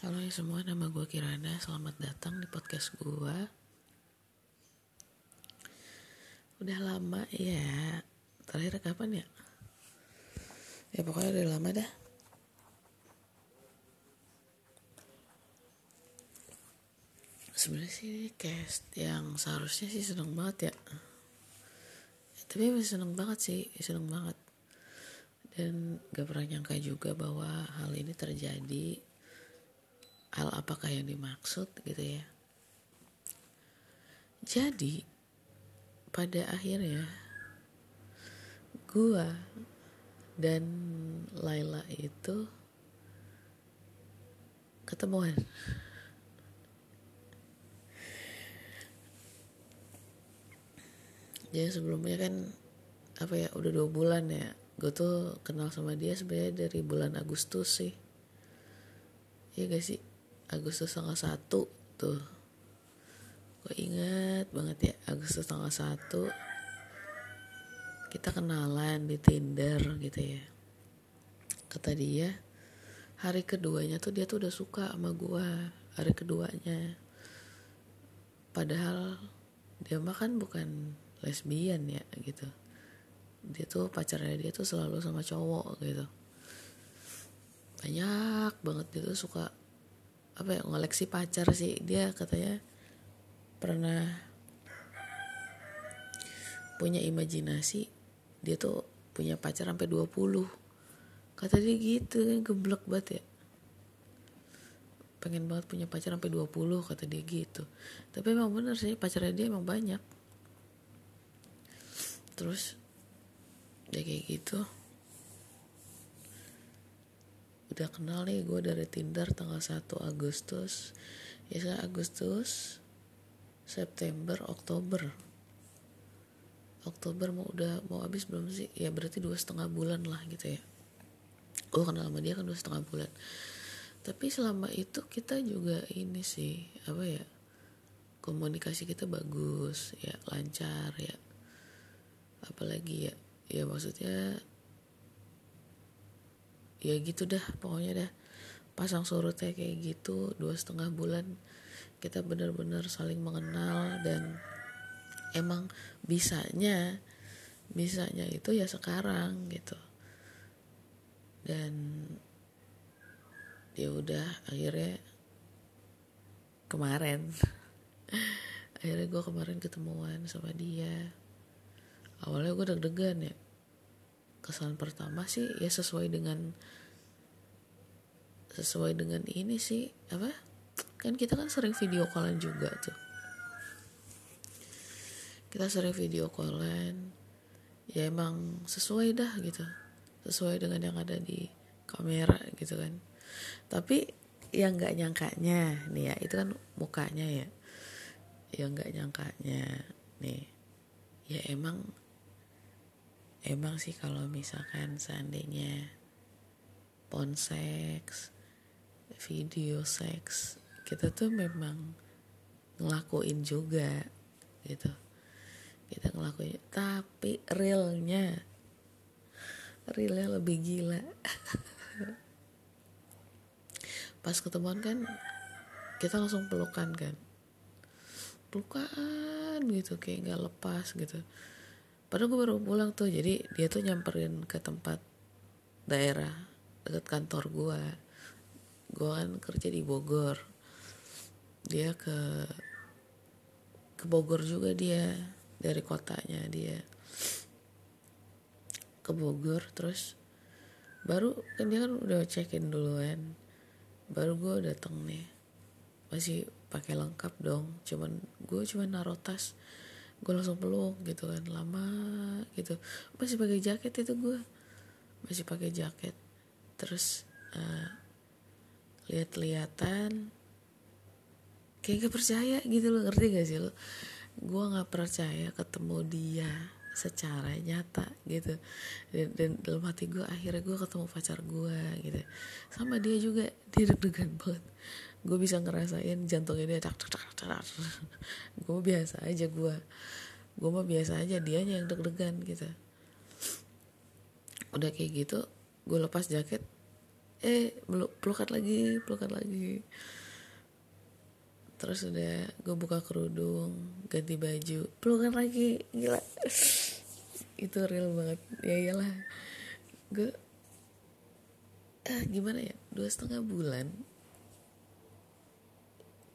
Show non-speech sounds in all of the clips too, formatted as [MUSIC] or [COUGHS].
Halo ya semua, nama gue Kirana. Selamat datang di podcast gue. Udah lama ya. Terakhir kapan ya? Ya pokoknya udah lama dah. Sebenarnya sih cast yang seharusnya sih seneng banget ya. Tapi masih seneng banget sih, seneng banget. Dan gak pernah nyangka juga bahwa hal ini terjadi hal apakah yang dimaksud gitu ya. Jadi pada akhirnya gua dan Laila itu ketemuan. Jadi sebelumnya kan apa ya udah dua bulan ya gue tuh kenal sama dia sebenarnya dari bulan Agustus sih. Iya gak sih Agustus tanggal 1 tuh. Gue inget banget ya Agustus tanggal 1 kita kenalan di Tinder gitu ya. Kata dia hari keduanya tuh dia tuh udah suka sama gue hari keduanya. Padahal dia mah kan bukan lesbian ya gitu. Dia tuh pacarnya dia tuh selalu sama cowok gitu. Banyak banget dia tuh suka apa ya ngoleksi pacar sih. Dia katanya pernah punya imajinasi dia tuh punya pacar sampai 20 kata dia gitu kan geblek banget ya. Pengen banget punya pacar sampai 20 kata dia gitu. Tapi emang bener sih pacarnya dia emang banyak. Terus dia kayak gitu udah kenal nih gue dari Tinder tanggal 1 Agustus. Ya saya Agustus September Oktober. Oktober mau udah mau habis belum sih? Ya berarti dua setengah bulan lah gitu ya. Gue kenal sama dia kan dua setengah bulan. Tapi selama itu kita juga ini sih apa ya komunikasi kita bagus ya lancar ya. Apalagi ya ya maksudnya ya gitu dah pokoknya dah. Pasang surutnya kayak gitu dua setengah bulan kita benar-benar saling mengenal dan emang bisanya bisanya itu ya sekarang gitu. Dan ya udah akhirnya kemarin [LAUGHS] akhirnya gue kemarin ketemuan sama dia. Awalnya gue deg-degan ya kesan pertama sih ya sesuai dengan sesuai dengan ini sih apa? Kan kita kan sering video callan juga tuh. Kita sering video callan ya emang sesuai dah gitu. Sesuai dengan yang ada di kamera gitu kan. Tapi yang nggak nyangkanya nih ya itu kan mukanya ya. Yang nggak nyangkanya nih. Ya emang emang sih kalau misalkan seandainya pon seks video seks kita tuh memang ngelakuin juga gitu. Kita ngelakuin tapi realnya realnya lebih gila. [LAUGHS] Pas ketemuan kan kita langsung pelukan kan. Pelukan gitu kayak nggak lepas gitu padahal gue baru pulang tuh jadi dia tuh nyamperin ke tempat daerah dekat kantor gue gue kan kerja di Bogor. Dia ke ke Bogor juga dia dari kotanya dia. Ke Bogor terus baru kan dia kan udah check in duluan. Baru gue datang nih. Masih pakai lengkap dong cuman gue cuman naruh tas gue langsung peluk gitu kan lama gitu. Masih pakai jaket itu gue masih pakai jaket. Terus uh, lihat-lihatan kayak gak percaya gitu loh ngerti gak sih lo? Gue nggak percaya ketemu dia secara nyata gitu. Dan, dan dalam hati gue akhirnya gue ketemu pacar gue gitu. Sama dia juga dia deg-degan banget gue bisa ngerasain jantungnya dia tak tak tak tak gue biasa [LAUGHS] aja gue gue mah biasa aja dia yang deg-degan gitu. Udah kayak gitu gue lepas jaket eh pelukan lagi pelukan lagi. Terus udah gue buka kerudung ganti baju pelukan lagi gila. [LAUGHS] Itu real banget. Ya iyalah. Gue ah gimana ya dua setengah bulan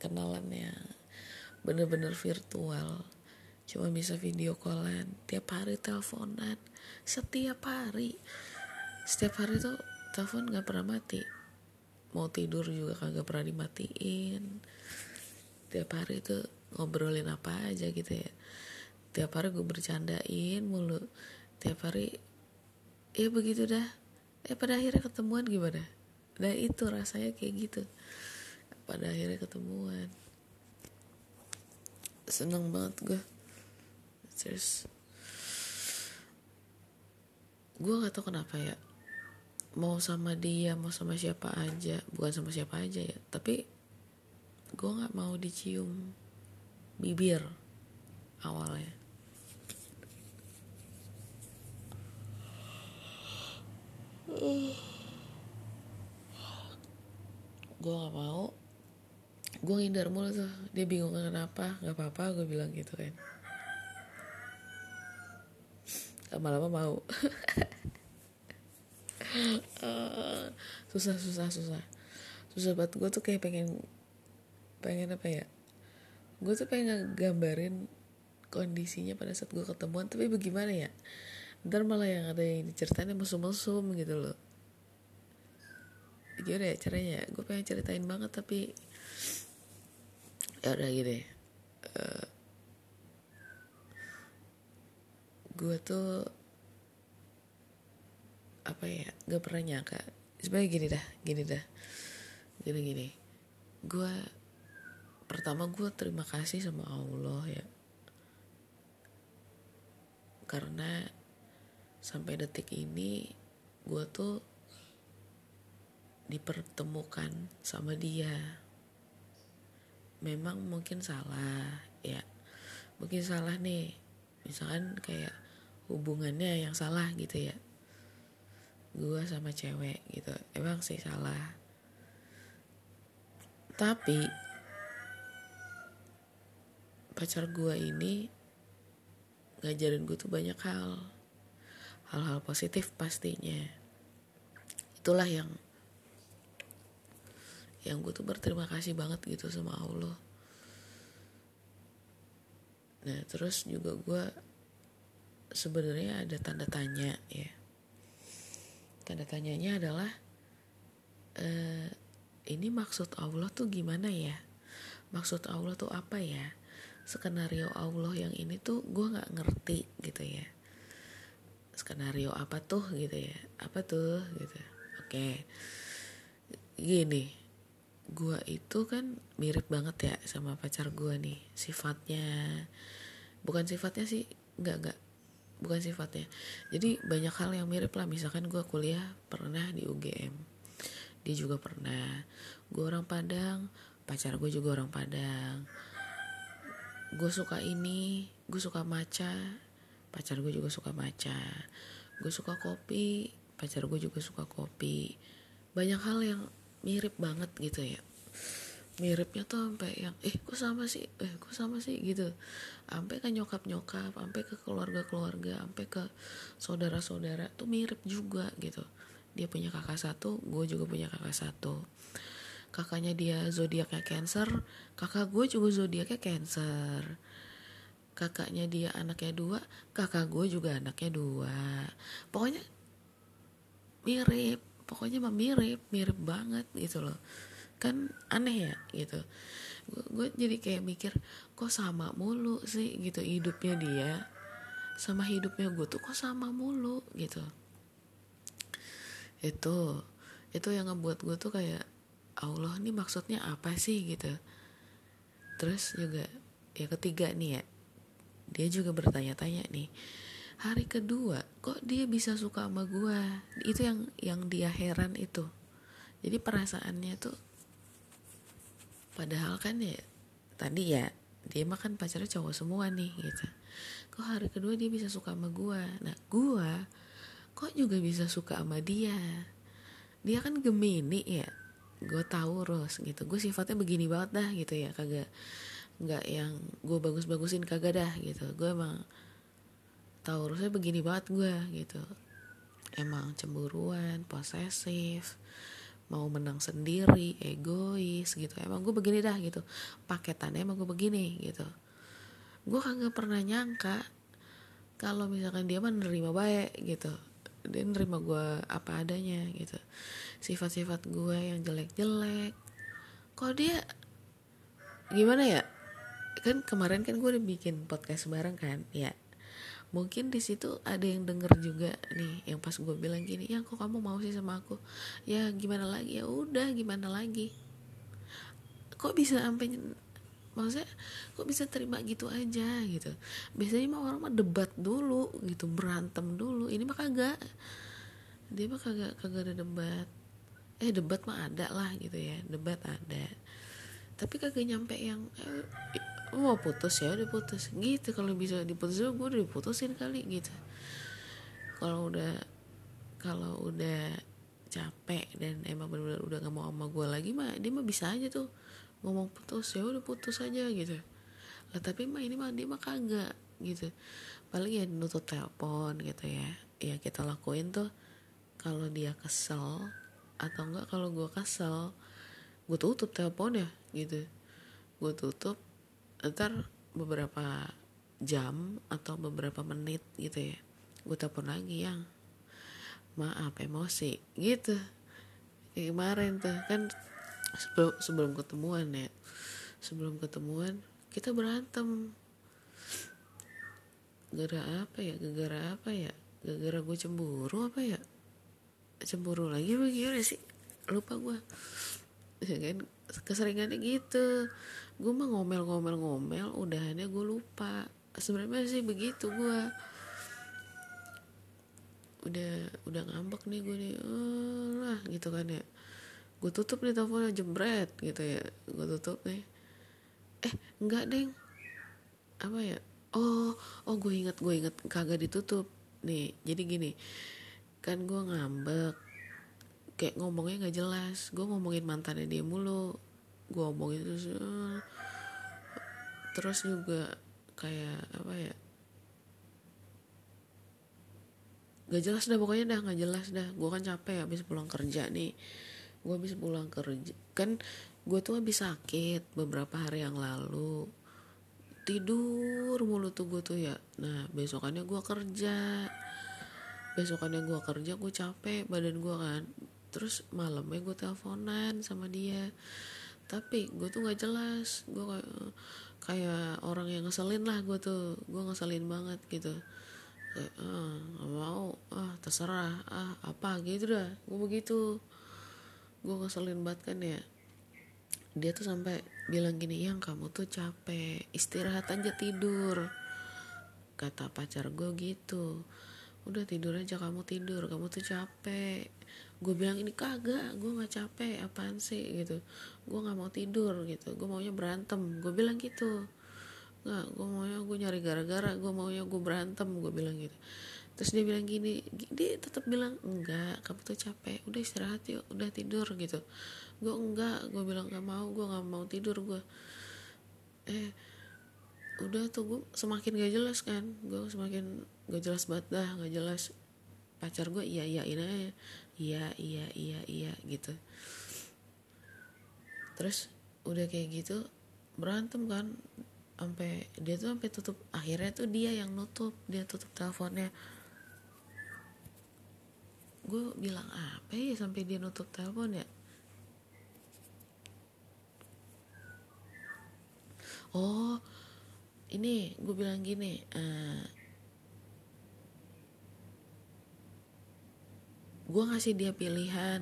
kenalannya. Bener-bener virtual. Cuma bisa video callan. Tiap hari teleponan. Setiap hari. Setiap hari tuh telepon nggak pernah mati. Mau tidur juga kagak pernah dimatiin. Tiap hari tuh ngobrolin apa aja gitu ya. Tiap hari gue bercandain mulu. Tiap hari ya begitu dah. Eh pada akhirnya ketemuan gimana? Nah itu rasanya kayak gitu pada akhirnya ketemuan. Seneng banget gue terus gue gak tau kenapa ya. Mau sama dia mau sama siapa aja bukan sama siapa aja ya. Tapi gue nggak mau dicium bibir awalnya. [SIGHS] Gue nggak mau gue ngindar mulu tuh. Dia bingung kenapa. Nggak apa-apa gue bilang gitu kan. Lama-lama mau. Uh, [LAUGHS] susah susah susah. Susah banget. Gue tuh kayak pengen pengen apa ya? Gue tuh pengen gambarin kondisinya pada saat gue ketemuan. Tapi bagaimana ya? Ntar malah yang ada yang diceritain mesum-mesum gitu loh. Gimana ya caranya gue pengen ceritain banget tapi ya udah gini uh, gue tuh apa ya gak pernah nyangka. Sebenarnya gini dah gini dah gini gini. Gue pertama gue terima kasih sama Allah ya. Karena sampai detik ini gue tuh dipertemukan sama dia memang mungkin salah ya. Mungkin salah nih. Misalkan kayak hubungannya yang salah gitu ya. Gue sama cewek gitu. Emang sih salah. Tapi pacar gue ini ngajarin gue tuh banyak hal. Hal-hal positif pastinya. Itulah yang yang gue tuh berterima kasih banget gitu sama Allah. Nah terus juga gue sebenarnya ada tanda tanya ya. Tanda tanyanya adalah uh, ini maksud Allah tuh gimana ya? Maksud Allah tuh apa ya? Skenario Allah yang ini tuh gue nggak ngerti gitu ya. Skenario apa tuh gitu ya? Apa tuh gitu? Oke. Gini gue itu kan mirip banget ya sama pacar gue nih sifatnya bukan sifatnya sih nggak nggak bukan sifatnya. Jadi banyak hal yang mirip lah misalkan gue kuliah pernah di UGM dia juga pernah. Gue orang Padang pacar gue juga orang Padang. Gue suka ini gue suka maca pacar gue juga suka maca gue suka kopi pacar gue juga suka kopi. Banyak hal yang mirip banget gitu ya. Miripnya tuh sampai yang eh kok sama sih? Eh kok sama sih? gitu. Sampai ke nyokap nyokap sampai ke keluarga keluarga sampai ke saudara saudara tuh mirip juga gitu. Dia punya kakak satu gue juga punya kakak satu. Kakaknya dia zodiaknya cancer kakak gue juga zodiaknya cancer. Kakaknya dia anaknya dua kakak gue juga anaknya dua. Pokoknya mirip pokoknya mah mirip mirip banget gitu loh. Kan aneh ya gitu. Gue jadi kayak mikir kok sama mulu sih gitu hidupnya dia? Sama hidupnya gue tuh kok sama mulu? Gitu. Itu itu yang ngebuat gue tuh kayak Allah nih maksudnya apa sih? Gitu. Terus juga ya ketiga nih ya dia juga bertanya-tanya nih hari kedua kok dia bisa suka sama gue itu yang yang dia heran itu. Jadi perasaannya tuh padahal kan ya tadi ya dia makan pacarnya cowok semua nih gitu. Kok hari kedua dia bisa suka sama gue nah gue kok juga bisa suka sama dia? Dia kan gemini ya? Gue taurus gitu. Gue sifatnya begini banget dah gitu ya. Kagak nggak yang gue bagus-bagusin kagak dah gitu. Gue emang taurusnya begini banget gue gitu. Emang cemburuan posesif mau menang sendiri egois gitu. Emang gue begini dah gitu. Paketannya emang gue begini gitu. Gue kagak pernah nyangka kalau misalkan dia mah nerima baik gitu. Dia nerima gue apa adanya gitu. Sifat-sifat gue yang jelek-jelek. Kok dia gimana ya? Kan kemarin kan gue udah bikin podcast bareng kan ya mungkin di situ ada yang denger juga nih yang pas gue bilang gini ya kok kamu mau sih sama aku? Ya gimana lagi? Ya udah gimana lagi? Kok bisa sampai maksudnya kok bisa terima gitu aja gitu. Biasanya mah orang mah debat dulu gitu berantem dulu. Ini mah kagak dia mah kagak kagak ada debat. Eh debat mah ada lah gitu ya debat ada. Tapi kagak nyampe yang eh, mau putus ya udah putus. Gitu kalau bisa diputus gue udah diputusin kali gitu. Kalau udah kalau udah capek dan emang benar-benar udah gak mau sama gue lagi mah dia mah bisa aja tuh. Ngomong putus ya udah putus aja gitu. Lah tapi mah ini mah dia mah kagak gitu. Paling ya nutup telepon gitu ya. Ya kita lakuin tuh kalau dia kesel atau enggak kalau gue kesel gue tutup teleponnya gitu. Gue tutup ntar beberapa jam atau beberapa menit gitu ya gue telepon lagi yang maaf emosi gitu. Kayak kemarin tuh kan sebelum sebelum ketemuan ya sebelum ketemuan kita berantem. Gara apa ya gara apa ya gara gue cemburu apa ya? Cemburu lagi bagaimana sih? Lupa gue ya kan keseringannya gitu. Gue mah ngomel-ngomel-ngomel udahannya gue lupa. Sebenarnya sih begitu gue udah udah ngambek nih gue nih oh, lah gitu kan ya. Gue tutup nih teleponnya jebret gitu ya. Gue tutup nih. Eh enggak deng. Apa ya? Oh oh gue inget gue inget kagak ditutup. Nih jadi gini. Kan gue ngambek kayak ngomongnya nggak jelas. Gue ngomongin mantannya dia mulu. Gue omongin terus uh, terus juga kayak apa ya gak jelas dah pokoknya dah gak jelas dah. Gue kan capek habis pulang kerja nih. Gue habis pulang kerja. Kan gue tuh habis sakit beberapa hari yang lalu. Tidur mulu tuh gue tuh ya. Nah besokannya gue kerja. Besokannya gue kerja gue capek badan gue kan terus malamnya gue teleponan sama dia. Tapi gue tuh nggak jelas. Gue kayak kayak orang yang ngeselin lah gue tuh. Gue ngeselin banget gitu. Kayak ah mau. Ah terserah. Ah apa? Gitu dah. Gue begitu. Gue ngeselin banget kan ya. Dia tuh sampai bilang gini yang kamu tuh capek. Istirahat aja tidur. Kata pacar gue gitu. Udah tidur aja kamu tidur. Kamu tuh capek gue bilang ini kagak gue nggak capek apaan sih? Gitu. Gue nggak mau tidur gitu. Gue maunya berantem. Gue bilang gitu. Nggak gue maunya gue nyari gara-gara gue maunya gue berantem gue bilang gitu. Terus dia bilang gini dia tetap bilang enggak kamu tuh capek. Udah istirahat yuk udah tidur gitu. Gue enggak gue bilang nggak mau gue nggak mau tidur gue eh udah tuh gue semakin gak jelas kan. Gue semakin gak jelas banget dah gak jelas. Pacar gue iya iya ini aja iya iya iya iya gitu. Terus udah kayak gitu berantem kan sampai dia tuh sampai tutup akhirnya tuh dia yang nutup dia tutup teleponnya. Gue bilang apa ya sampai dia nutup telepon ya? Oh ini gue bilang gini uh, gue ngasih dia pilihan.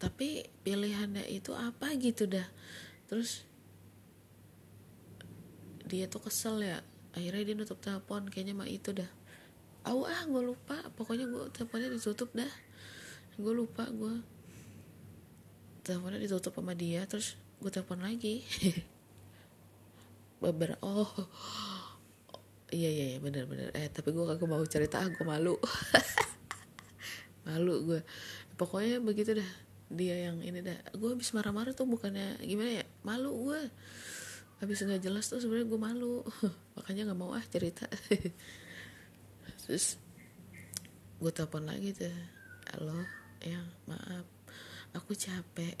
Tapi pilihannya itu apa gitu dah. Terus dia tuh kesel ya. Akhirnya dia nutup telepon kayaknya mah itu dah. Aw ah gue lupa. Pokoknya gue teleponnya ditutup dah. Gue lupa gue teleponnya ditutup sama dia terus gue telepon lagi. [LAUGHS] Beberapa oh. Iya iya iya bener bener. Eh tapi gue kagak mau cerita ah gue malu [LAUGHS] malu gue pokoknya begitu dah dia yang ini dah. Gue habis marah-marah tuh bukannya gimana ya malu gue habis nggak jelas tuh sebenarnya gue malu. [LAUGHS] Makanya nggak mau ah cerita. [LAUGHS] Terus gue telepon lagi tuh halo yang maaf aku capek.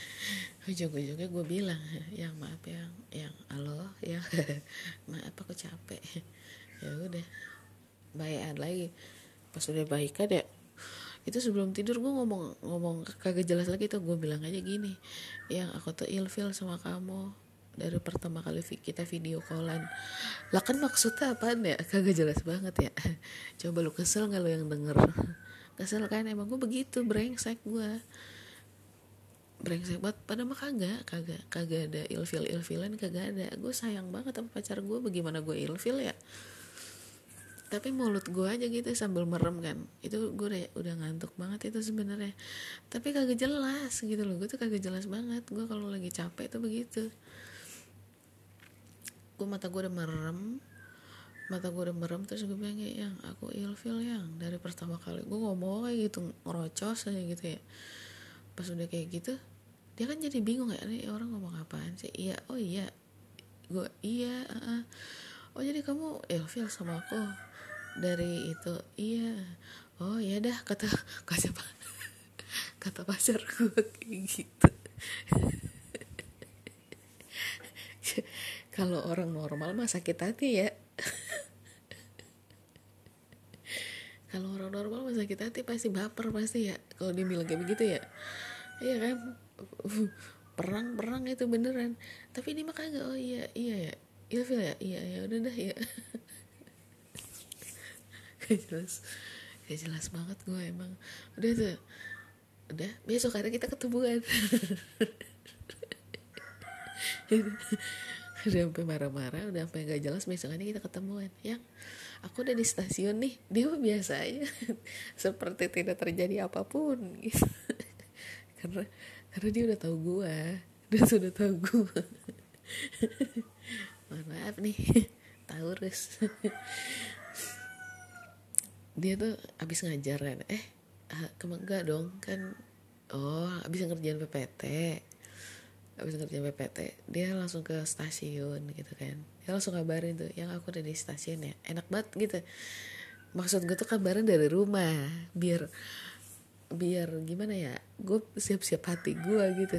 [LAUGHS] Ujung-ujungnya gue bilang yang maaf yang yang halo yang maaf aku capek. Ya udah bayan lagi. Pas udah baikan ya itu sebelum tidur gue ngomong ngomong kagak jelas lagi tuh gue bilang aja gini yang aku tuh ilfil sama kamu dari pertama kali kita video callan. Lah kan maksudnya apa ya? Kagak jelas banget ya. [LAUGHS] Coba lu kesel nggak lu yang denger? [LAUGHS] Kesel kan? Emang gue begitu brengsek gue brengsek banget. Pada mah kagak kagak kagak ada ilfil ilfilan kagak ada. Gue sayang banget sama pacar gue bagaimana gue ilfil ya tapi mulut gue aja gitu sambil merem kan. Itu gue udah ngantuk banget itu sebenarnya. Tapi kagak jelas gitu loh. Gue tuh kagak jelas banget. Gue kalau lagi capek tuh begitu. Gue mata gue udah merem. Mata gue udah merem terus gue bilang ya yang aku ilfil yang. Dari pertama kali gue ngomong kayak gitu ngerocos aja gitu ya. Pas udah kayak gitu dia kan jadi bingung ya. Nih orang ngomong apaan sih? Iya. Oh iya. Gue iya uh, uh. oh jadi kamu ilfil sama aku dari itu. Iya. Oh ya dah kata kata kata pacar gue kayak gitu. Kalau orang normal mah sakit hati ya. Kalau orang normal mah sakit hati pasti baper pasti ya kalau dibilang kayak begitu ya. Iya kan? Perang perang itu beneran. Tapi ini mah kagak oh iya iya ya. Ilfil ya? Iya ya udah dah ya [LAUGHS] gak jelas. Gak jelas banget gue emang. Udah tuh. Udah besok hari kita ketemuan. [LAUGHS] Udah sampai marah-marah udah sampai gak jelas besokannya kita ketemuan. Yang aku udah di stasiun nih. [LAUGHS] Dia biasa aja. Seperti tidak terjadi apa pun. Gitu karena karena dia udah tahu gue dia sudah tahu gue mohon maaf nih. Taurus dia tuh abis ngajar kan eh ah, enggak dong kan oh abis ngerjain PPT abis ngerjain PPT dia langsung ke stasiun gitu kan. Dia langsung kabarin tuh yang aku udah di stasiun ya enak banget gitu. Maksud gue tuh kabarin dari rumah biar biar gimana ya gue siap-siap hati gue gitu.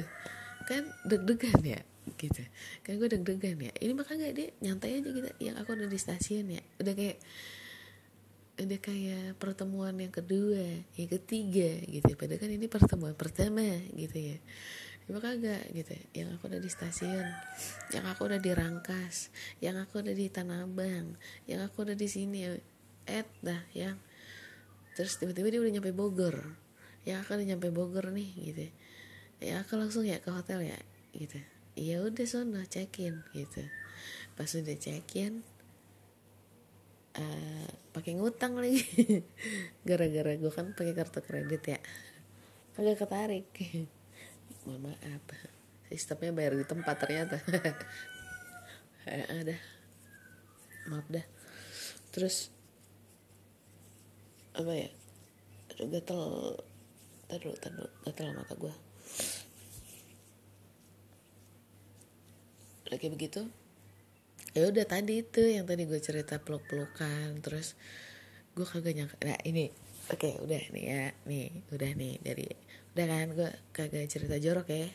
Kan deg-degan ya gitu. Kan gue deg-degan ya. Ini makanya dia nyantai aja gitu yang aku udah di stasiun ya. Udah kayak udah kayak pertemuan yang kedua yang ketiga gitu ya. padahal kan ini pertemuan pertama gitu ya. Cuma kagak gitu ya. Yang aku udah di stasiun Yang aku udah di Rangkas Yang aku udah di Tanah Abang Yang aku udah di sini Eh dah yang Terus tiba-tiba dia udah nyampe Bogor. Yang aku udah nyampe Bogor nih gitu Ya aku langsung ya ke hotel ya gitu. Ya udah sono check in gitu. Pas udah check in uh, pakai ngutang lagi. [LAUGHS] Gara-gara gue kan pakai kartu kredit ya. Agak ketarik. [LAUGHS] Mohon maaf. Sistemnya bayar di tempat ternyata. [LAUGHS] Eh, ada maaf dah. Terus apa ya? Aduh gatel. Taruh taruh gatel mata gue lagi begitu ya udah tadi itu yang tadi gue cerita peluk-pelukan terus gue kagak nyangka nah ini oke okay, udah nih ya nih udah nih dari udah kan gue kagak cerita jorok ya. [LAUGHS]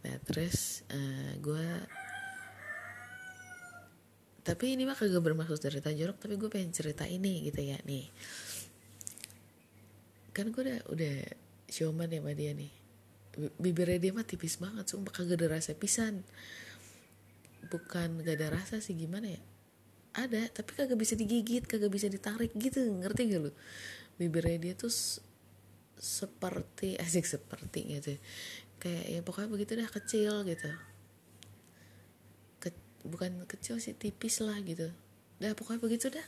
Nah terus uh, gue tapi ini mah kagak bermaksud cerita jorok tapi gue pengen cerita ini gitu ya nih. Kan gue udah udah showman ya sama dia nih. Bibirnya dia mah tipis banget sumpah kagak ada rasa pisan bukan gak ada rasa sih gimana ya? Ada tapi kagak bisa digigit kagak bisa ditarik gitu ngerti gak lu? Bibirnya dia tuh seperti [LAUGHS] asik seperti gitu kayak ya pokoknya begitu dah kecil gitu. Ke, bukan kecil sih tipis lah gitu. Dah pokoknya begitu dah.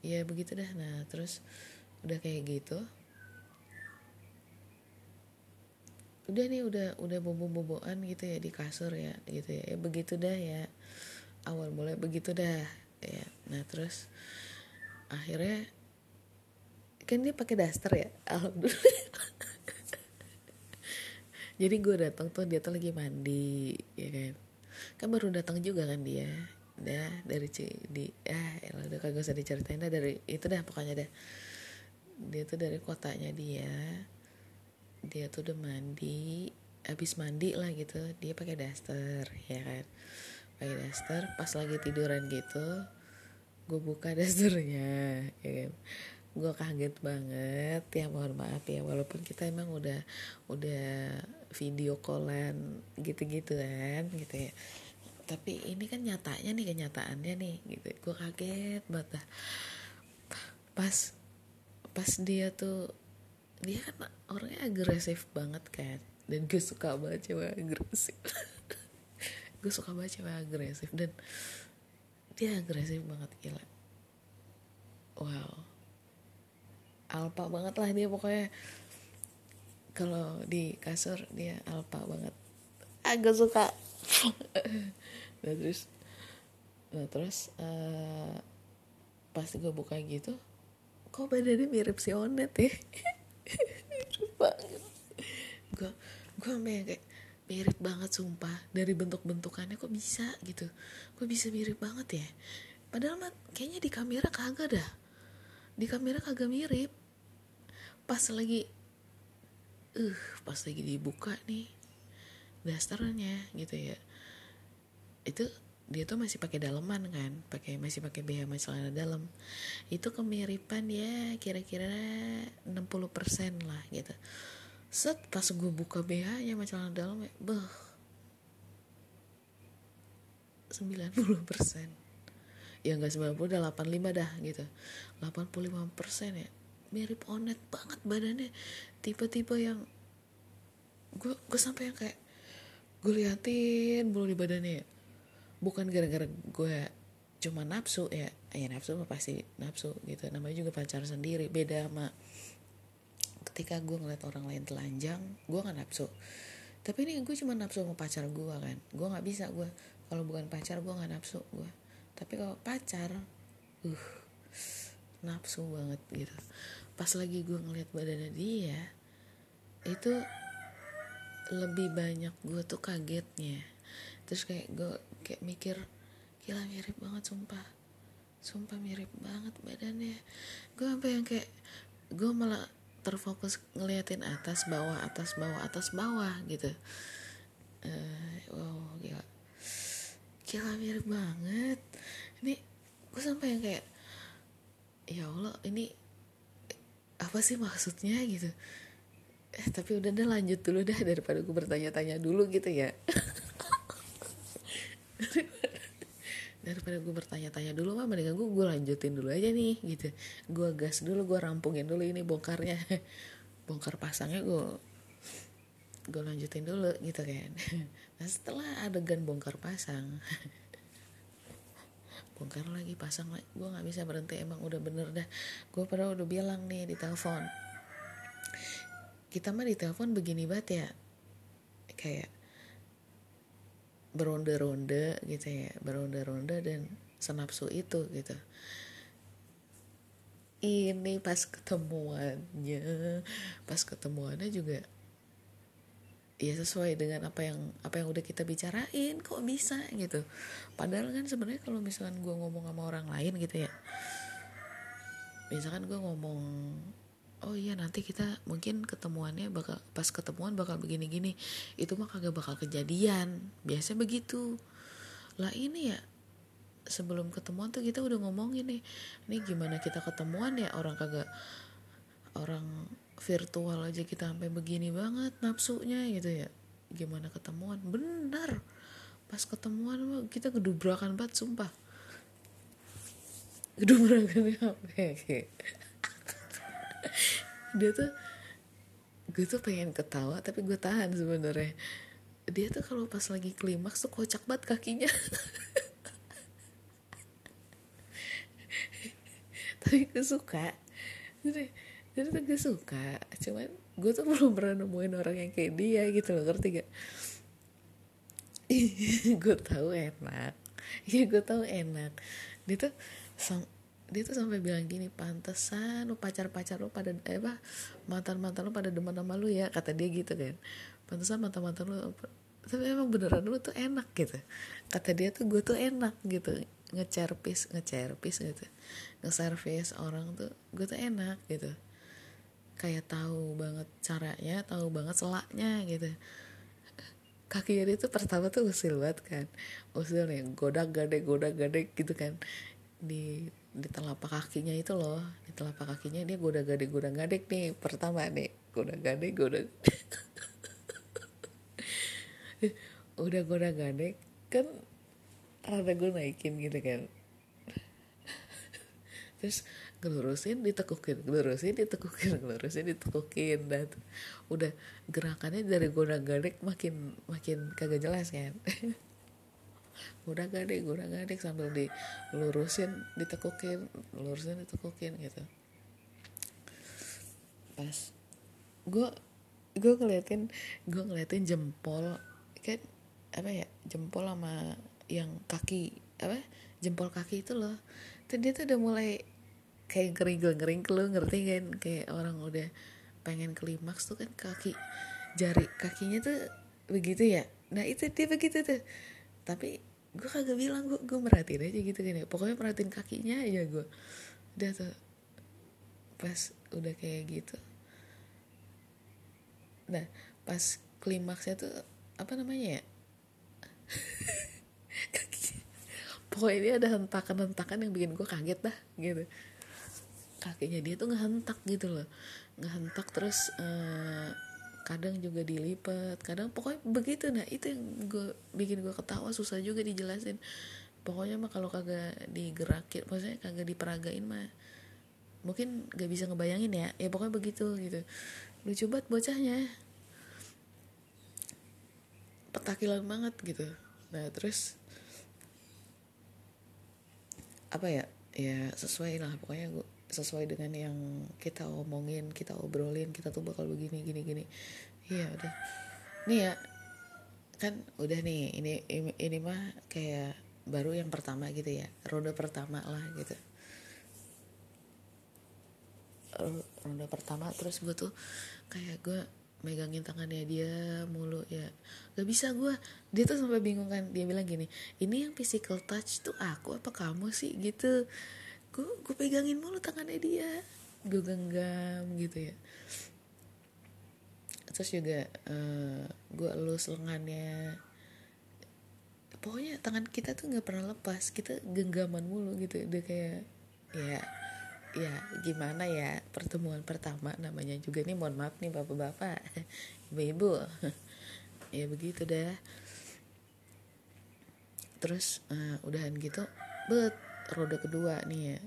Ya begitu dah. Nah terus udah kayak gitu udah nih udah udah bobo-boboan gitu ya di kasur ya gitu ya, ya begitu dah ya. Awal mulai begitu dah ya. Nah terus akhirnya kan dia pakai daster ya? [LAUGHS] Alhamdulillah. Jadi gue datang tuh dia tuh lagi mandi ya kan? Kan baru datang juga kan dia. Dah dari C di ah ya udah kagak usah diceritain dah dari itu dah pokoknya dah. Dia tuh dari kotanya dia dia tuh udah mandi habis mandi lah gitu dia pakai daster ya kan? Pakai daster pas lagi tiduran gitu gue buka [LAUGHS] dasternya ya kan? Gue kaget banget ya mohon maaf ya walaupun kita emang udah udah video callan gitu-gitu kan gitu ya. Tapi ini kan nyatanya nih kenyataannya nih gitu. Gue kaget banget pas pas dia tuh dia kan orangnya agresif banget kan. Dan gue suka banget cewek agresif. [LAUGHS] Gue suka banget cewek agresif dan dia agresif banget gila. Wow. Alpa banget lah dia pokoknya. Kalau di kasur dia alpa banget. Agak suka. [LAUGHS] Nah terus nah terus uh, pas gue buka gitu kok badannya mirip si Onet ya [LAUGHS] banget gue gue sampai kayak mirip banget sumpah dari bentuk-bentukannya kok bisa gitu. Kok bisa mirip banget ya? Padahal mah kayaknya di kamera kagak dah. Di kamera kagak mirip. Pas lagi uh pas lagi dibuka nih dasternya gitu ya. Itu dia tuh masih pakai daleman kan pakai masih pakai BH masih celana dalam. Itu kemiripan ya kira-kira 60% lah gitu. Set pas gue buka BH nya sama celana dalam ya beh. 90% ya enggak 90 udah 85 dah gitu. 85% ya. Mirip onet banget badannya. Tipe-tipe yang gue gue sampai yang kayak gue liatin bulu di badannya ya bukan gara-gara gue cuma nafsu ya ya nafsu pasti nafsu gitu. Namanya juga pacar sendiri beda sama ketika gue ngeliat orang lain telanjang gue gak nafsu. Tapi ini gue cuma nafsu sama pacar gue kan. Gue nggak bisa gue kalau bukan pacar gue nggak nafsu gue. Tapi kalau pacar uh nafsu banget gitu. Pas lagi gue ngeliat badannya dia itu lebih banyak gue tuh kagetnya. Terus kayak gue kayak mikir gila mirip banget sumpah. Sumpah mirip banget badannya. Gue sampai yang kayak gue malah terfokus ngeliatin atas bawah atas bawah atas bawah gitu. Uh, wow gila. Gila mirip banget. Ini gue sampai yang kayak ya allah ini apa sih maksudnya? Gitu. Eh tapi udah deh lanjut dulu dah daripada gue bertanya-tanya dulu gitu ya [LAUGHS] [LAUGHS] daripada gue bertanya-tanya dulu mah mendingan gue gue lanjutin dulu aja nih gitu. Gue gas dulu gue rampungin dulu ini bongkarnya. [LAUGHS] Bongkar pasangnya gue gue lanjutin dulu gitu kan. [LAUGHS] Nah setelah adegan bongkar pasang bongkar lagi pasang lagi gue nggak bisa berhenti emang udah bener dah. Gue pada udah bilang nih di telepon kita mah di telepon begini banget ya. Kayak beronde-ronde gitu ya beronde-ronde dan senapsu itu gitu. Ini pas ketemuannya pas ketemuannya juga ya sesuai dengan apa yang apa yang udah kita bicarain kok bisa gitu. Padahal kan sebenarnya kalau misalkan gue ngomong sama orang lain gitu ya misalkan gue ngomong oh iya nanti kita mungkin ketemuannya bakal pas ketemuan bakal begini-gini. Itu mah kagak bakal kejadian. Biasa begitu. Lah ini ya sebelum ketemuan tuh kita udah ngomongin nih ini gimana kita ketemuan ya? Orang kagak orang virtual aja kita sampai begini banget nafsunya gitu ya. Gimana ketemuan? Benar pas ketemuan kita gedubrakan banget sumpah. Gedubrakan apa dia tuh gue tuh pengen ketawa tapi gue tahan sebenarnya. Dia tuh kalau pas lagi klimaks tuh kocak banget kakinya. [LAUGHS] Tapi gue suka. Jadi jadi tuh gue suka. Cuman gue tuh belum pernah nemuin orang yang kayak dia gitu loh ngerti gak? [LAUGHS] Gue tahu enak. Ya gue tahu enak. Dia tuh dia tuh sampai bilang gini pantesan lu pacar pacar lu pada eh apa mantan mantan lu pada demen sama lu ya kata dia gitu kan. Pantesan mantan mantan lu tapi emang beneran lu tuh enak gitu. Kata dia tuh gue tuh enak gitu. Ngecerpis ngecerpis gitu. Nge-service orang tuh gue tuh enak gitu. Kayak tahu banget caranya tahu banget selaknya gitu. Kaki dia tuh pertama tuh usil banget kan. Usil nih godak gade godak gade gitu kan. Di di telapak kakinya itu loh. Di telapak kakinya dia goda gade goda gadek nih. Pertama nih goda gade [LAUGHS] goda udah goda gadek kan rada gue naikin gitu kan. Terus ngelurusin ditekukin ngelurusin ditekukin ngelurusin ditekukin dan udah gerakannya dari goda gadek makin makin kagak jelas kan [LAUGHS] udah gadek udah gadek sambil dilurusin ditekukin lurusin ditekukin gitu. Pas gue gue ngeliatin gue ngeliatin jempol kan apa ya jempol sama yang kaki apa jempol kaki itu loh. Tuh dia tuh udah mulai kayak ngering ngering lo ngerti kan? Kayak orang udah pengen klimaks tuh kan kaki jari kakinya tuh begitu ya? Nah itu dia begitu tuh. Tapi gue kagak bilang gue gue merhatiin aja gitu kan ya. Pokoknya merhatiin kakinya aja gue udah tuh pas udah kayak gitu. Nah pas klimaksnya tuh apa namanya ya? [LAUGHS] Kaki pokoknya dia ada hentakan-hentakan yang bikin gue kaget dah gitu. Kakinya dia tuh ngehentak gitu loh. Ngehentak terus uh, kadang juga dilipat kadang pokoknya begitu. Nah itu yang gue bikin gue ketawa susah juga dijelasin. Pokoknya mah kalau kagak digerakin maksudnya kagak diperagain mah mungkin gak bisa ngebayangin ya. Ya pokoknya begitu gitu. Lucu banget bocahnya. Petakilan banget gitu. Nah terus apa ya? Ya sesuai lah pokoknya gue sesuai dengan yang kita omongin kita obrolin kita tuh bakal begini gini gini. Iya udah. Nih ya kan udah nih ini ini, ini mah kayak baru yang pertama gitu ya ronde pertama lah gitu. Ronde pertama terus gue tuh kayak gue megangin tangannya dia mulu ya. Gak bisa gue dia tuh sampai bingung kan dia bilang gini ini yang physical touch tuh aku apa kamu sih? Gitu gue gue pegangin mulu tangannya dia. Gue genggam gitu ya. Terus juga uh, gue elus lengannya. Pokoknya tangan kita tuh nggak pernah lepas. Kita genggaman mulu gitu. Udah kayak ya ya gimana ya pertemuan pertama namanya juga. Nih mohon maaf nih bapak-bapak. [LAUGHS] Ibu-ibu. [LAUGHS] Ya begitu dah. Terus uh, udahan gitu bet roda kedua nih ya.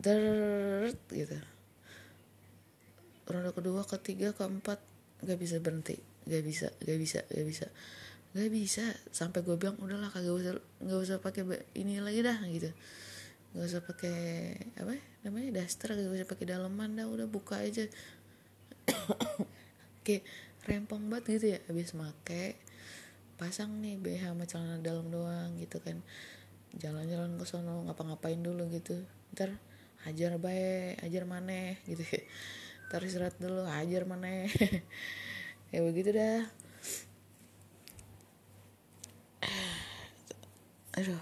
Dert gitu. Roda kedua ketiga keempat gak bisa berhenti. Gak bisa gak bisa gak bisa. Gak bisa. Sampai gue bilang udahlah kagak usah nggak usah pakai ini lagi dah gitu. Nggak usah pakai apa ya, namanya daster gak usah pakai daleman dah udah buka aja. [COUGHS] Kayak rempong banget gitu ya. Habis make pasang nih BH sama celana dalam doang gitu kan jalan-jalan ke sono ngapa-ngapain dulu gitu. Ntar ajar baik ajar maneh gitu. [LAUGHS] Ntar istirahat dulu ajar maneh. [LAUGHS] Ya begitu dah. [SIGHS] Aduh.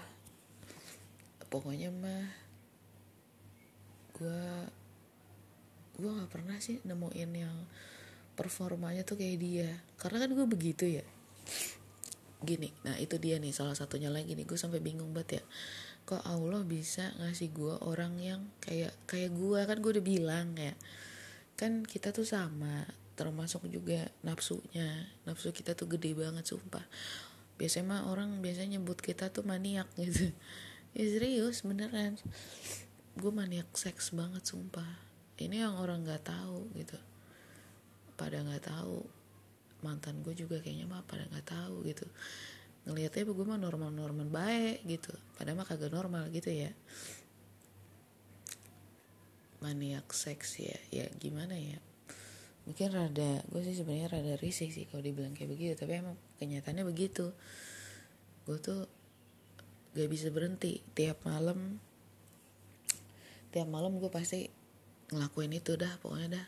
Pokoknya mah gue gue nggak pernah sih nemuin yang performanya tuh kayak dia. Karena kan gue begitu ya gini nah itu dia nih salah satunya lagi nih gue sampai bingung banget ya. Kok Allah bisa ngasih gue orang yang kayak kayak gue kan gue udah bilang ya kan kita tuh sama termasuk juga nafsunya. Nafsu kita tuh gede banget sumpah. Biasanya mah orang biasanya nyebut kita tuh maniak gitu. [LAUGHS] Ya serius beneran. Gue maniak seks banget sumpah. Ini yang orang nggak tahu gitu. Pada nggak tahu mantan gue juga kayaknya mah pada nggak tahu gitu. Ngelihatnya gue mah normal-normal baik gitu. Padahal mah kagak normal gitu ya. Maniak seks ya ya gimana ya? Mungkin rada gue sih sebenarnya rada risih sih kalau dibilang kayak begitu. Tapi emang kenyataannya begitu. Gue tuh gak bisa berhenti. Tiap malam tiap malam gue pasti ngelakuin itu dah pokoknya dah.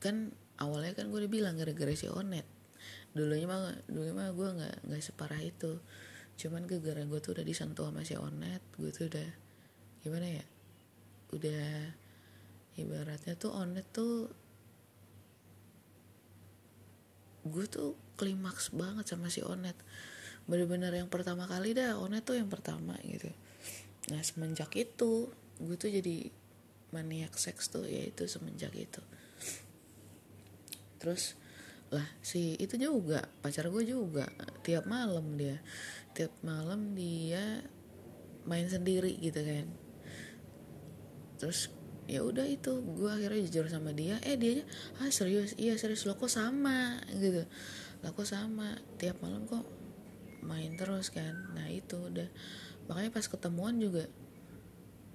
Kan awalnya kan gue udah bilang gara-gara si onet. Dulunya mah dulunya mah gue nggak nggak separah itu. Cuman gara-gara gue tuh udah disentuh sama si onet gue tuh udah gimana ya udah ibaratnya tuh onet tuh gue tuh klimaks banget sama si onet. Bener-bener yang pertama kali dah onet tuh yang pertama gitu. Nah semenjak itu gue tuh jadi maniak seks tuh ya itu semenjak itu terus lah si itu juga pacar gue juga tiap malam dia. Tiap malam dia main sendiri gitu kan. Terus ya udah itu gue akhirnya jujur sama dia eh dia ah serius? Iya serius. Lo kok sama? Gitu. Lo kok sama? Tiap malam kok main terus kan. Nah itu udah. Makanya pas ketemuan juga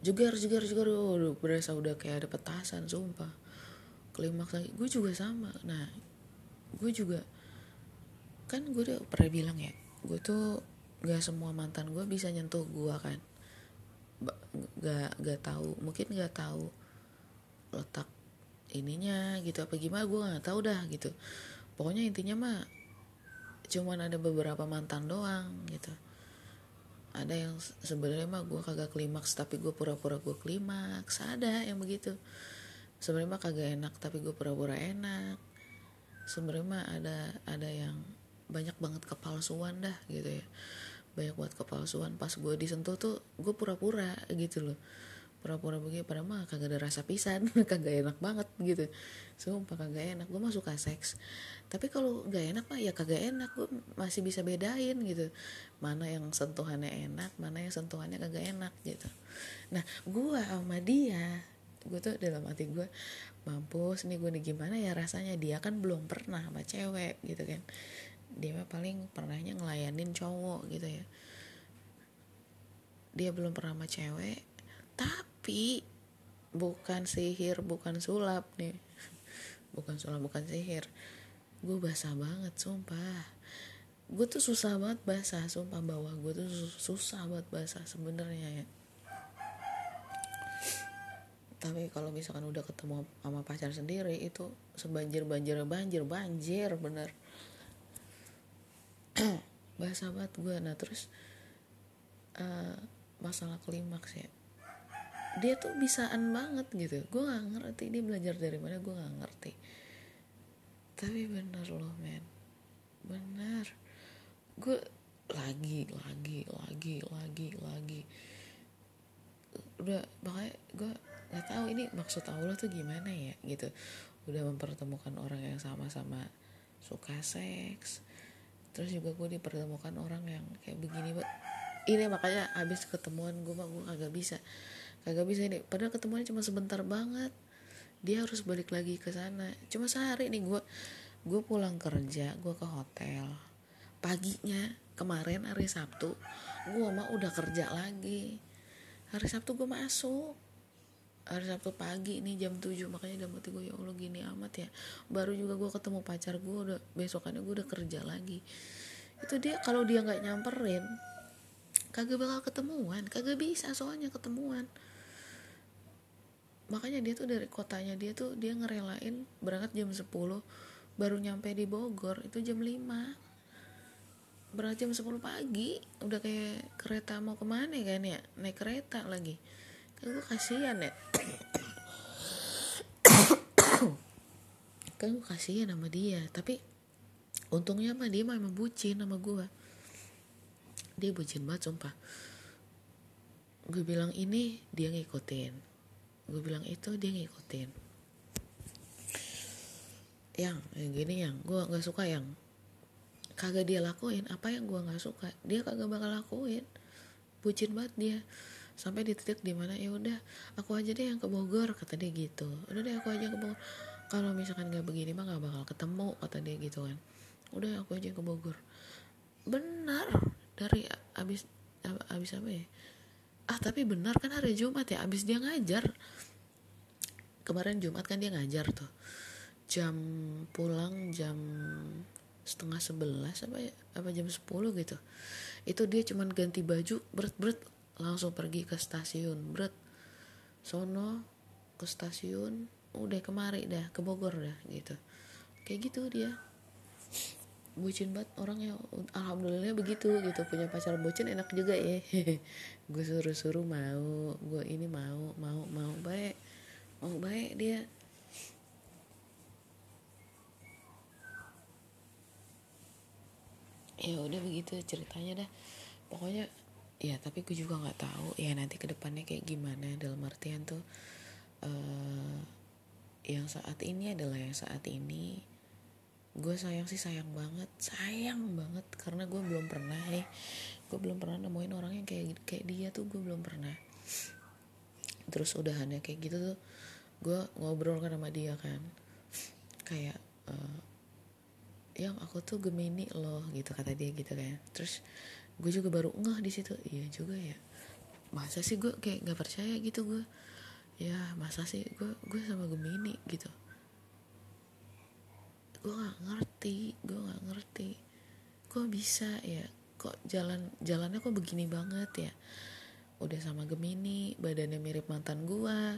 juga juga juga udah berasa udah kayak ada petasan sumpah klimaks lagi. Gue juga sama. Nah gue juga kan gue udah pernah bilang ya gue tuh gak semua mantan gue bisa nyentuh gue kan. Gak gak tahu mungkin gak tahu letak ininya gitu apa gimana gue gak tahu dah gitu. Pokoknya intinya mah cuman ada beberapa mantan doang gitu. Ada yang sebenarnya mah gue kagak klimaks tapi gue pura-pura gue klimaks. Ada yang begitu sebenarnya mah kagak enak tapi gue pura-pura enak. Sebenarnya mah ada ada yang banyak banget kepalsuan dah gitu ya. Banyak buat kepalsuan. Pas gue disentuh tuh gue pura-pura gitu loh. Pura-pura begini pada mah kagak ada rasa pisan [LAUGHS] kagak enak banget gitu. Sumpah kagak enak. Gue mah suka seks. Tapi kalau gak enak mah ya kagak enak. Gue masih bisa bedain gitu. Mana yang sentuhannya enak mana yang sentuhannya kagak enak gitu. Nah gue sama dia gue tuh dalam hati gue mampus nih gue nih gimana ya rasanya? Dia kan belum pernah sama cewek gitu kan. Dia mah paling pernahnya ngelayanin cowok gitu ya. Dia belum pernah sama cewek tapi bukan sihir bukan sulap nih. Bukan sulap bukan sihir. Gue basah banget sumpah. Gue tuh susah banget basah sumpah. Bawah gue tuh susah banget basah sebenarnya ya tapi kalau misalkan udah ketemu sama pacar sendiri itu sebanjir banjir banjir banjir bener. [CLEARS THROAT] Bahasa banget gue nah terus uh, masalah klimaks ya. Dia tuh bisaan banget gitu. Gue nggak ngerti dia belajar dari mana gue nggak ngerti. Tapi bener loh men. Bener. Gue lagi lagi lagi lagi lagi. Udah makanya gue nggak tahu ini maksud Allah tuh gimana ya gitu. Udah mempertemukan orang yang sama-sama suka seks terus juga gue dipertemukan orang yang kayak begini mbak. Ini makanya habis ketemuan gue mah gue kagak bisa kagak bisa ini. Padahal ketemuannya cuma sebentar banget. Dia harus balik lagi ke sana. Cuma sehari nih gue gue pulang kerja gue ke hotel. Paginya kemarin hari Sabtu gue mah udah kerja lagi. Hari Sabtu gue masuk hari Sabtu pagi nih jam 7 makanya udah mati gue ya Allah gini amat ya. Baru juga gue ketemu pacar gue udah besokannya gue udah kerja lagi. Itu dia kalau dia nggak nyamperin kagak bakal ketemuan. Kagak bisa soalnya ketemuan. Makanya dia tuh dari kotanya dia tuh dia ngerelain berangkat jam 10 baru nyampe di Bogor itu jam 5 berangkat jam 10 pagi udah kayak kereta mau ke mana kan ya? Naik kereta lagi kan gue kasihan ya. Kan gue kasihan sama dia tapi untungnya mah dia mah emang bucin sama gue dia bucin banget sumpah. Gue bilang ini dia ngikutin. Gue bilang itu dia ngikutin. Yang yang gini yang gue nggak suka yang kagak dia lakuin apa yang gue nggak suka dia kagak bakal lakuin. Bucin banget dia sampai di titik di mana ya udah aku aja deh yang ke Bogor kata dia gitu. Udah deh aku aja ke Bogor. Kalau misalkan nggak begini mah nggak bakal ketemu kata dia gitu kan. Udah aku aja ke Bogor. Benar dari abis abis apa ya? Ah tapi benar kan hari Jumat ya abis dia ngajar. Kemarin Jumat kan dia ngajar tuh. Jam pulang jam setengah sebelas apa ya, apa jam sepuluh gitu. Itu dia cuman ganti baju berat berat langsung pergi ke stasiun. Berat sono ke stasiun udah kemari dah ke Bogor dah gitu. Kayak gitu dia. Bucin banget orangnya. Alhamdulillah begitu gitu. Punya pacar bucin enak juga ya. [LAUGHS] Gue suruh-suruh mau gue ini mau mau mau baik. Mau baik dia. Ya udah begitu ceritanya dah. Pokoknya ya tapi gue juga nggak tahu ya nanti ke depannya kayak gimana. Dalam artian tuh uh, yang saat ini adalah yang saat ini. Gue sayang sih sayang banget sayang banget. Karena gue belum pernah nih gue belum pernah nemuin orang yang kayak kayak dia tuh gue belum pernah. Terus udahannya kayak gitu tuh gue ngobrol kan sama dia kan. Kayak uh, yang aku tuh gemini loh gitu kata dia gitu kan. Terus gue juga baru ngeh di situ. Iya juga ya. Masa sih gue kayak nggak percaya gitu gue ya masa sih gue gue sama gemini gitu. Gue nggak ngerti gue nggak ngerti. Kok bisa ya? Kok jalan jalannya kok begini banget ya? Udah sama Gemini badannya mirip mantan gue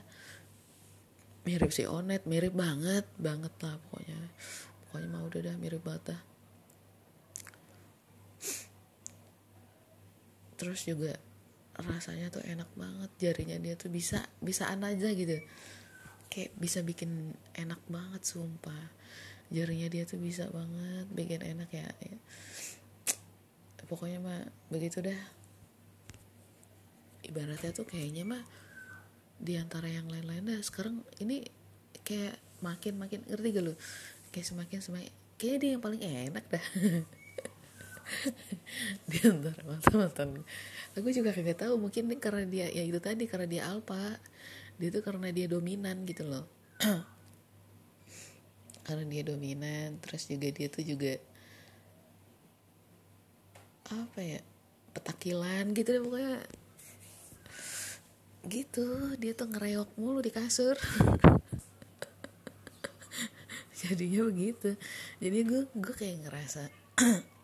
mirip si Onet mirip banget banget lah pokoknya. Pokoknya mau udah dah mirip banget dah terus juga rasanya tuh enak banget jarinya dia tuh bisa bisaan aja gitu. Kayak bisa bikin enak banget sumpah. Jarinya dia tuh bisa banget bikin enak ya, ya. pokoknya mah begitu dah. Ibaratnya tuh kayaknya mah di antara yang lain-lain dah. Sekarang ini kayak makin makin ngerti gak lu? Kayak semakin semakin kayak dia yang paling enak dah [LAUGHS] di antara mantan mantan aku juga kagak tahu mungkin karena dia ya itu tadi karena dia alpa dia tuh karena dia dominan gitu loh. [CLEARS THROAT] Karena dia dominan terus juga dia tuh juga apa ya petakilan gitu deh pokoknya. Gitu dia tuh ngereok mulu di kasur. [LAUGHS] Jadinya begitu. Jadi gue gue kayak ngerasa [CLEARS THROAT]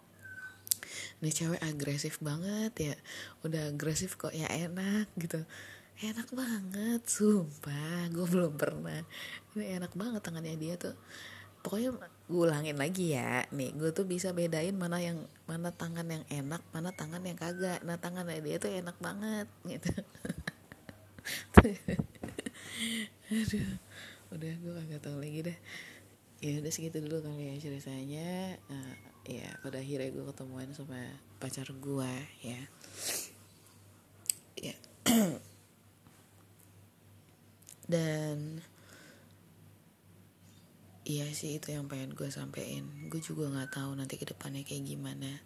nih cewek agresif banget ya. Udah agresif kok ya enak gitu. Enak banget sumpah gue belum pernah. Ini enak banget tangannya dia tuh. Pokoknya gue ulangin lagi ya. Nih gue tuh bisa bedain mana yang mana tangan yang enak mana tangan yang kagak. Nah tangan dia tuh enak banget gitu. [LAUGHS] Aduh udah gue kagak tahu lagi deh ya udah segitu dulu kali ya ceritanya. Uh, ya pada akhirnya gue ketemuan sama pacar gue ya. Ya. [CLEARS THROAT] Dan iya sih itu yang pengen gue sampein. Gue juga nggak tahu nanti ke depannya kayak gimana.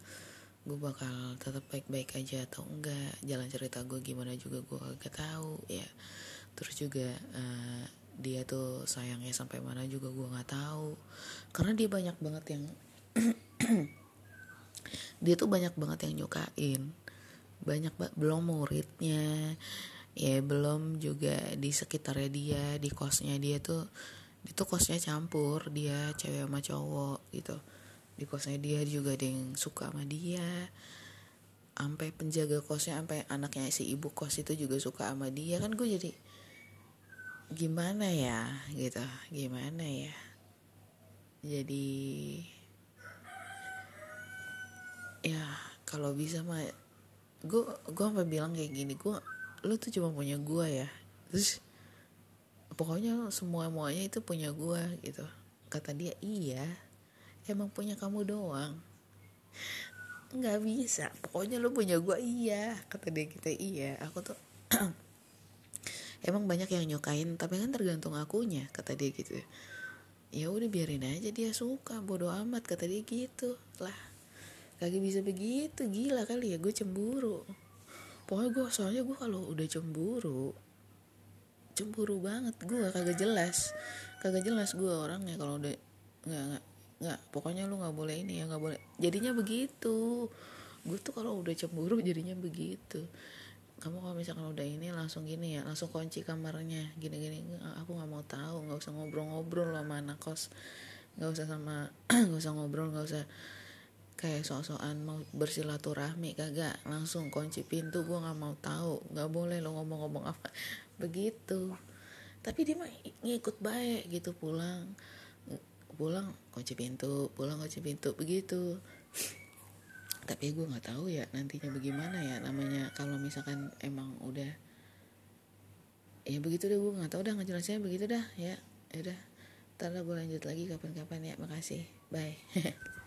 Gue bakal tetap baik-baik aja atau enggak. Jalan cerita gue gimana juga gue gak tahu ya. Terus juga uh, dia tuh sayangnya sampai mana juga gue nggak tahu. Karena dia banyak banget yang [CLEARS THROAT] dia tuh banyak banget yang nyukain banyak banget belum muridnya ya belum juga di sekitarnya dia di kosnya dia tuh itu kosnya campur dia cewek sama cowok gitu. Di kosnya dia juga ada yang suka sama dia. Sampai penjaga kosnya sampai anaknya si ibu kos itu juga suka sama dia. Kan gue jadi gimana ya gitu. Gimana ya? Jadi ya kalau bisa mah gue gue sampai bilang kayak gini gue lu tuh cuma punya gue ya. Terus pokoknya semua muanya itu punya gue gitu. Kata dia iya emang punya kamu doang. Nggak bisa. Pokoknya lu punya gue iya. Kata dia kita iya. Aku tuh [CLEARS THROAT] emang banyak yang nyukain tapi kan tergantung akunya kata dia gitu. Ya udah biarin aja dia suka bodoh amat kata dia gitu. Lah kagak bisa begitu gila kali ya gue cemburu. Pokoknya gue soalnya gue kalau udah cemburu cemburu banget gue kagak jelas. Kagak jelas gue orangnya kalau udah nggak nggak nggak pokoknya lu nggak boleh ini ya nggak boleh. Jadinya begitu. Gue tuh kalau udah cemburu jadinya begitu kamu kalau misalkan udah ini langsung gini ya langsung kunci kamarnya gini gini aku nggak mau tahu nggak usah ngobrol-ngobrol sama anak kos. Nggak usah sama [CLEARS THROAT] nggak usah ngobrol nggak usah kayak sok-sokan mau bersilaturahmi kagak. Langsung kunci pintu gue nggak mau tahu. Nggak boleh lo ngomong-ngomong apa. Begitu. Tapi dia mah ngikut baik gitu pulang. Pulang kunci pintu pulang kunci pintu begitu tapi gue nggak tahu ya nantinya bagaimana ya namanya kalau misalkan emang udah ya begitu deh gue nggak tahu dah ngejelasinnya begitu dah ya ya udah ntar gue lanjut lagi kapan-kapan ya makasih bye [LAUGHS]